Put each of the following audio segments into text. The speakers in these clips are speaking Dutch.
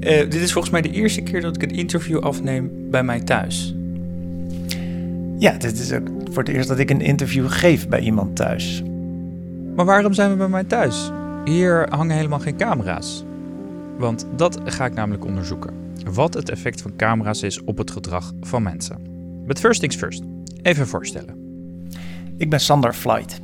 Eh, dit is volgens mij de eerste keer dat ik een interview afneem bij mij thuis. Ja, dit is ook voor het eerst dat ik een interview geef bij iemand thuis. Maar waarom zijn we bij mij thuis? Hier hangen helemaal geen camera's. Want dat ga ik namelijk onderzoeken. Wat het effect van camera's is op het gedrag van mensen. But first things first. Even voorstellen. Ik ben Sander Flight.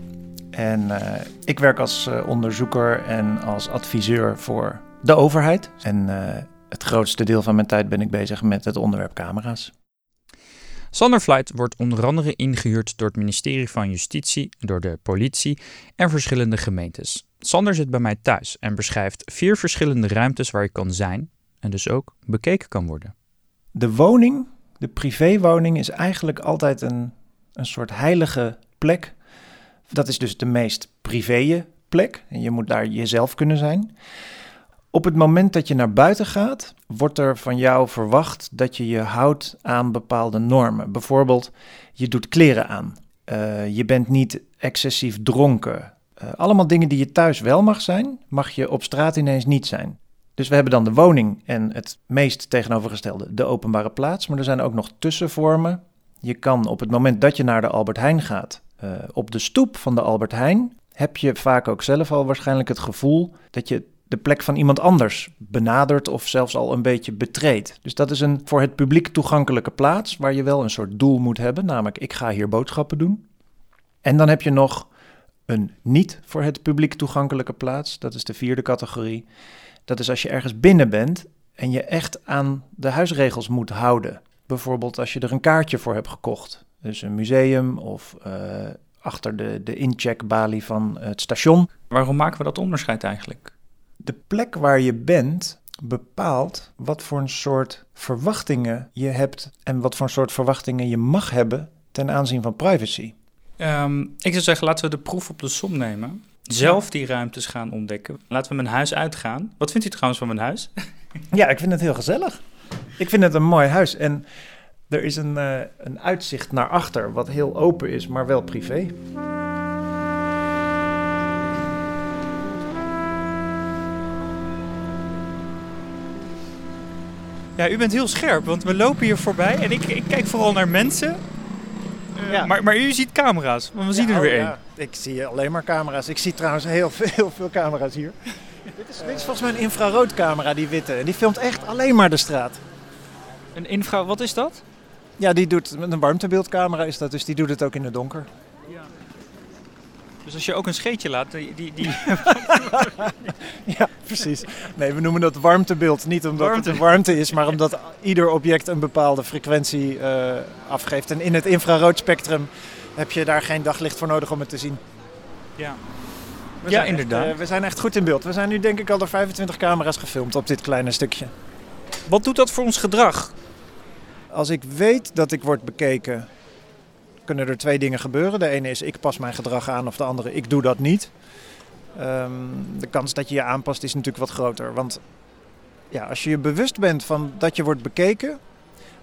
En uh, ik werk als uh, onderzoeker en als adviseur voor de overheid. En uh, het grootste deel van mijn tijd ben ik bezig met het onderwerp camera's. Sander Flight wordt onder andere ingehuurd door het ministerie van Justitie, door de politie en verschillende gemeentes. Sander zit bij mij thuis en beschrijft vier verschillende ruimtes waar je kan zijn en dus ook bekeken kan worden. De woning, de privéwoning, is eigenlijk altijd een, een soort heilige plek. Dat is dus de meest privé plek en je moet daar jezelf kunnen zijn. Op het moment dat je naar buiten gaat, wordt er van jou verwacht dat je je houdt aan bepaalde normen. Bijvoorbeeld, je doet kleren aan. Uh, je bent niet excessief dronken. Uh, allemaal dingen die je thuis wel mag zijn, mag je op straat ineens niet zijn. Dus we hebben dan de woning en het meest tegenovergestelde, de openbare plaats. Maar er zijn ook nog tussenvormen. Je kan op het moment dat je naar de Albert Heijn gaat, uh, op de stoep van de Albert Heijn, heb je vaak ook zelf al waarschijnlijk het gevoel dat je de plek van iemand anders benadert of zelfs al een beetje betreedt. Dus dat is een voor het publiek toegankelijke plaats waar je wel een soort doel moet hebben, namelijk ik ga hier boodschappen doen. En dan heb je nog een niet voor het publiek toegankelijke plaats, dat is de vierde categorie. Dat is als je ergens binnen bent en je echt aan de huisregels moet houden. Bijvoorbeeld als je er een kaartje voor hebt gekocht. Dus een museum of uh, achter de, de incheckbalie van het station. Waarom maken we dat onderscheid eigenlijk? De plek waar je bent bepaalt wat voor een soort verwachtingen je hebt en wat voor een soort verwachtingen je mag hebben ten aanzien van privacy. Um, ik zou zeggen, laten we de proef op de som nemen. Zelf die ruimtes gaan ontdekken. Laten we mijn huis uitgaan. Wat vindt u trouwens van mijn huis? ja, ik vind het heel gezellig. Ik vind het een mooi huis. En er is een, uh, een uitzicht naar achter, wat heel open is, maar wel privé. Ja, u bent heel scherp, want we lopen hier voorbij en ik, ik kijk vooral naar mensen. Uh, ja. maar, maar u ziet camera's, want we zien er weer één. Ja, ik zie alleen maar camera's. Ik zie trouwens heel veel, heel veel camera's hier. dit, is, dit is volgens mij een infraroodcamera, die witte. En die filmt echt alleen maar de straat. Een infra, wat is dat? Ja, die doet, een warmtebeeldcamera is dat, dus die doet het ook in het donker. Dus als je ook een scheetje laat, die... die, die... ja, precies. Nee, we noemen dat warmtebeeld niet omdat warmte. het warmte is, maar omdat ieder object een bepaalde frequentie uh, afgeeft. En in het infraroodspectrum heb je daar geen daglicht voor nodig om het te zien. Ja, we ja inderdaad. Echt, uh, we zijn echt goed in beeld. We zijn nu denk ik al door 25 camera's gefilmd op dit kleine stukje. Wat doet dat voor ons gedrag? Als ik weet dat ik word bekeken, kunnen er twee dingen gebeuren. De ene is ik pas mijn gedrag aan of de andere ik doe dat niet. Um, de kans dat je je aanpast is natuurlijk wat groter. Want ja, als je je bewust bent van dat je wordt bekeken,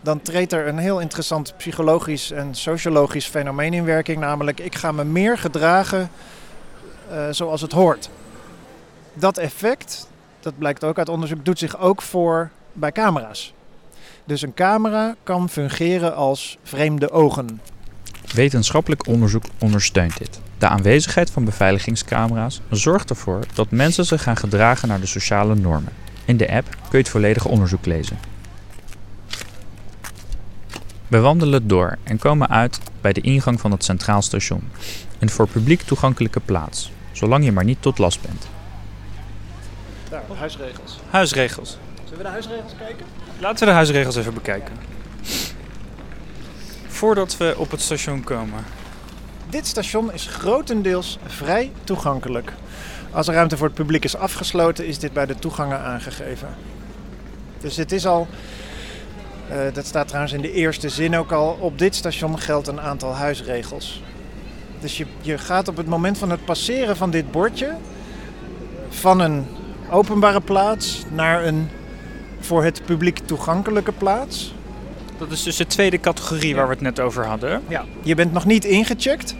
dan treedt er een heel interessant psychologisch en sociologisch fenomeen in werking. Namelijk, ik ga me meer gedragen uh, zoals het hoort. Dat effect, dat blijkt ook uit onderzoek, doet zich ook voor bij camera's. Dus een camera kan fungeren als vreemde ogen. Wetenschappelijk onderzoek ondersteunt dit. De aanwezigheid van beveiligingscamera's zorgt ervoor dat mensen zich gaan gedragen naar de sociale normen. In de app kun je het volledige onderzoek lezen. We wandelen door en komen uit bij de ingang van het Centraal Station. Een voor publiek toegankelijke plaats, zolang je maar niet tot last bent. Daar, huisregels. Huisregels. Zullen we de huisregels kijken? Laten we de huisregels even bekijken. Voordat we op het station komen. Dit station is grotendeels vrij toegankelijk. Als de ruimte voor het publiek is afgesloten, is dit bij de toegangen aangegeven. Dus het is al, uh, dat staat trouwens in de eerste zin ook al, op dit station geldt een aantal huisregels. Dus je, je gaat op het moment van het passeren van dit bordje van een openbare plaats naar een voor het publiek toegankelijke plaats. Dat is dus de tweede categorie waar we het net over hadden. Ja, je bent nog niet ingecheckt.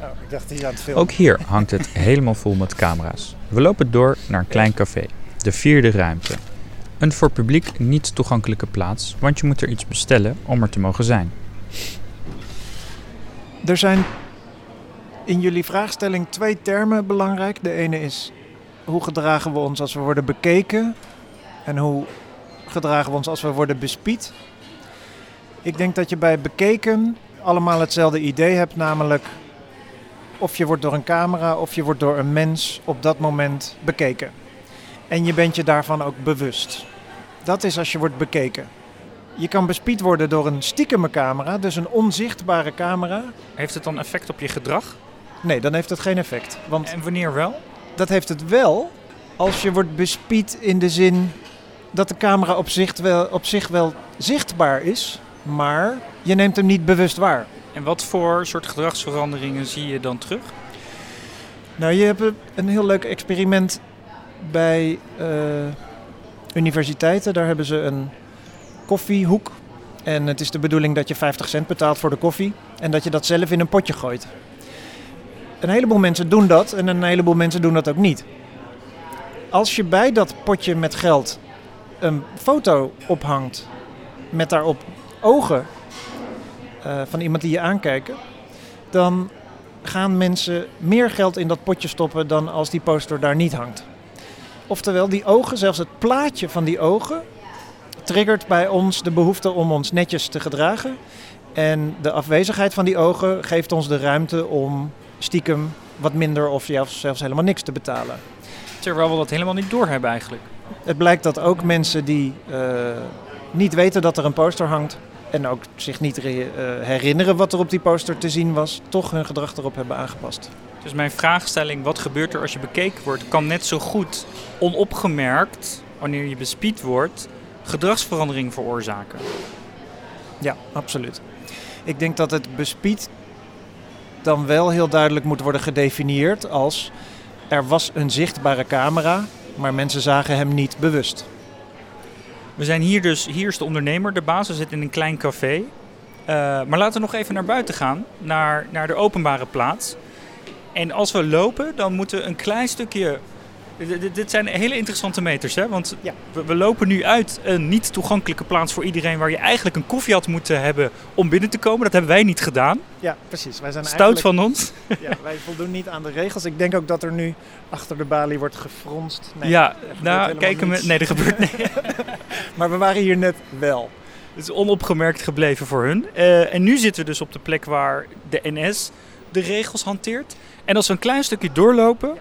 Oh, ik dacht hier aan het filmen. Ook hier hangt het helemaal vol met camera's. We lopen door naar een klein café, de vierde ruimte. Een voor publiek niet toegankelijke plaats, want je moet er iets bestellen om er te mogen zijn. Er zijn in jullie vraagstelling twee termen belangrijk. De ene is hoe gedragen we ons als we worden bekeken en hoe gedragen we ons als we worden bespied. Ik denk dat je bij bekeken allemaal hetzelfde idee hebt, namelijk of je wordt door een camera of je wordt door een mens op dat moment bekeken. En je bent je daarvan ook bewust. Dat is als je wordt bekeken. Je kan bespied worden door een stiekeme camera, dus een onzichtbare camera. Heeft het dan effect op je gedrag? Nee, dan heeft het geen effect. Want En wanneer wel? dat heeft het wel als je wordt bespied in de zin dat de camera op zich wel, op zich wel zichtbaar is, maar je neemt hem niet bewust waar. En wat voor soort gedragsveranderingen zie je dan terug? Nou, je hebt een- heel leuk experiment bij eh, universiteiten. Daar hebben ze een koffiehoek. En het is de bedoeling dat je 50 cent betaalt voor de koffie. En dat je dat zelf in een potje gooit. Een heleboel mensen doen dat en een heleboel mensen doen dat ook niet. Als je bij dat potje met geld een foto ophangt met daarop ogen eh, van iemand die je aankijken, dan gaan mensen meer geld in dat potje stoppen dan als die poster daar niet hangt. Oftewel, die ogen, zelfs het plaatje van die ogen, triggert bij ons de behoefte om ons netjes te gedragen. En de afwezigheid van die ogen geeft ons de ruimte om stiekem wat minder of zelfs zelfs helemaal niks te betalen. Terwijl we dat helemaal niet doorhebben eigenlijk. Het blijkt dat ook mensen die eh, niet weten dat er een poster hangt en ook zich niet eh, herinneren wat er op die poster te zien was, toch hun gedrag erop hebben aangepast. Dus mijn vraagstelling, wat gebeurt er als je bekeken wordt, kan net zo goed onopgemerkt, wanneer je bespied wordt, gedragsverandering veroorzaken. Ja, absoluut. Ik denk dat het bespied dan wel heel duidelijk moet worden gedefinieerd als er was een zichtbare camera, maar mensen zagen hem niet bewust. We zijn hier dus, hier is de ondernemer, de baas, zitten in een klein café. Eh, maar laten we nog even naar buiten gaan, naar, naar de openbare plaats. En als we lopen, dan moeten we een klein stukje... Dit- zijn hele interessante meters, hè? Want Ja. we, we lopen nu uit een niet toegankelijke plaats voor iedereen... waar je eigenlijk een koffie had moeten hebben om binnen te komen. Dat hebben wij niet gedaan. Ja, precies. Wij zijn Stout van ons. Ja, wij voldoen niet aan de regels. Ik denk ook dat er nu achter de balie wordt gefronst. Nee, ja, nou, kijken we... Nee, er gebeurt nee. Maar we waren hier net wel. Het is onopgemerkt gebleven voor hun. Eh, en nu zitten we dus op de plek waar de NS de regels hanteert. En als we een klein stukje doorlopen,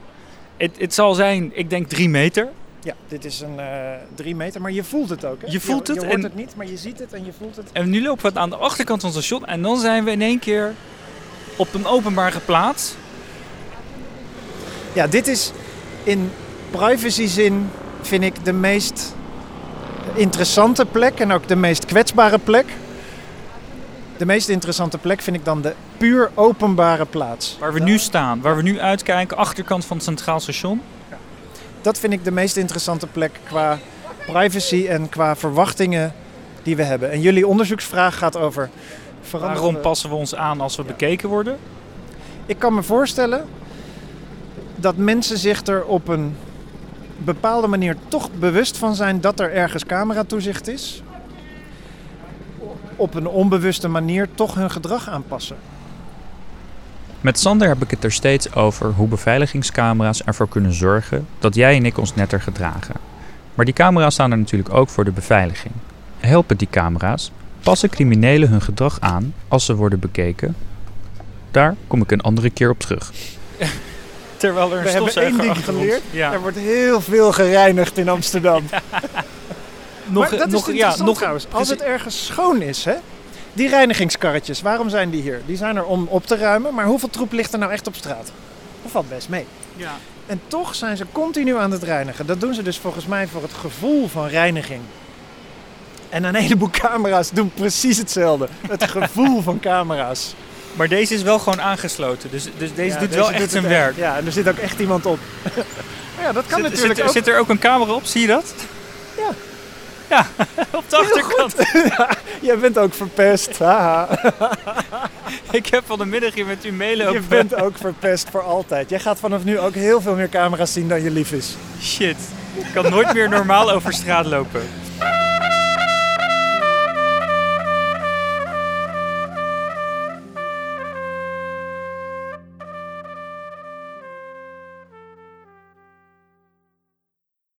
het, het zal zijn, ik denk drie meter. Ja, dit is een eh, drie meter, maar je voelt het ook. Hè? Je voelt je, het Je hoort en- het niet, maar je ziet het en je voelt het. En nu lopen we aan de achterkant van het station en dan zijn we in één keer op een openbare plaats. Ja, dit is in privacy zin vind ik de meest interessante plek en ook de meest kwetsbare plek. De meest interessante plek vind ik dan de puur openbare plaats. Waar we nu staan, waar we nu uitkijken, achterkant van het Centraal Station. Dat vind ik de meest interessante plek qua privacy en qua verwachtingen die we hebben. En jullie onderzoeksvraag gaat over Waarom we- passen we ons aan als we bekeken worden? Ik kan me voorstellen dat mensen zich er op een bepaalde manier toch bewust van zijn dat er ergens cameratoezicht is. Op een onbewuste manier toch hun gedrag aanpassen. Met Sander heb ik het er steeds over hoe beveiligingscamera's ervoor kunnen zorgen dat jij en ik ons netter gedragen. Maar die camera's staan er natuurlijk ook voor de beveiliging. Helpen die camera's? Passen criminelen hun gedrag aan als ze worden bekeken? Daar kom ik een andere keer op terug. Terwijl er We hebben één ding geleerd. Ja. Er wordt heel veel gereinigd in Amsterdam. Nog, maar dat nog, is ja, nog, trouwens. Als het ergens schoon is, hè? Die reinigingskarretjes, waarom zijn die hier? Die zijn er om op te ruimen, maar hoeveel troep ligt er nou echt op straat? Dat valt best mee. ja. En toch zijn ze continu aan het reinigen. Dat doen ze dus volgens mij voor het gevoel van reiniging. En een heleboel camera's doen precies hetzelfde. Het gevoel van camera's. Maar deze is wel gewoon aangesloten, dus, dus deze Ja, doet wel echt doet zijn werk. Ja, en er zit ook echt iemand op. ja, dat kan Zit, natuurlijk zit, ook. zit er ook een camera op, zie je dat? Ja. Op de achterkant. Jij bent ook verpest. Haha. Ik heb van de middag hier met u Je meelopen. bent ook verpest voor altijd. Jij gaat vanaf nu ook heel veel meer camera's zien dan je lief is. Shit, ik kan nooit meer normaal over straat lopen.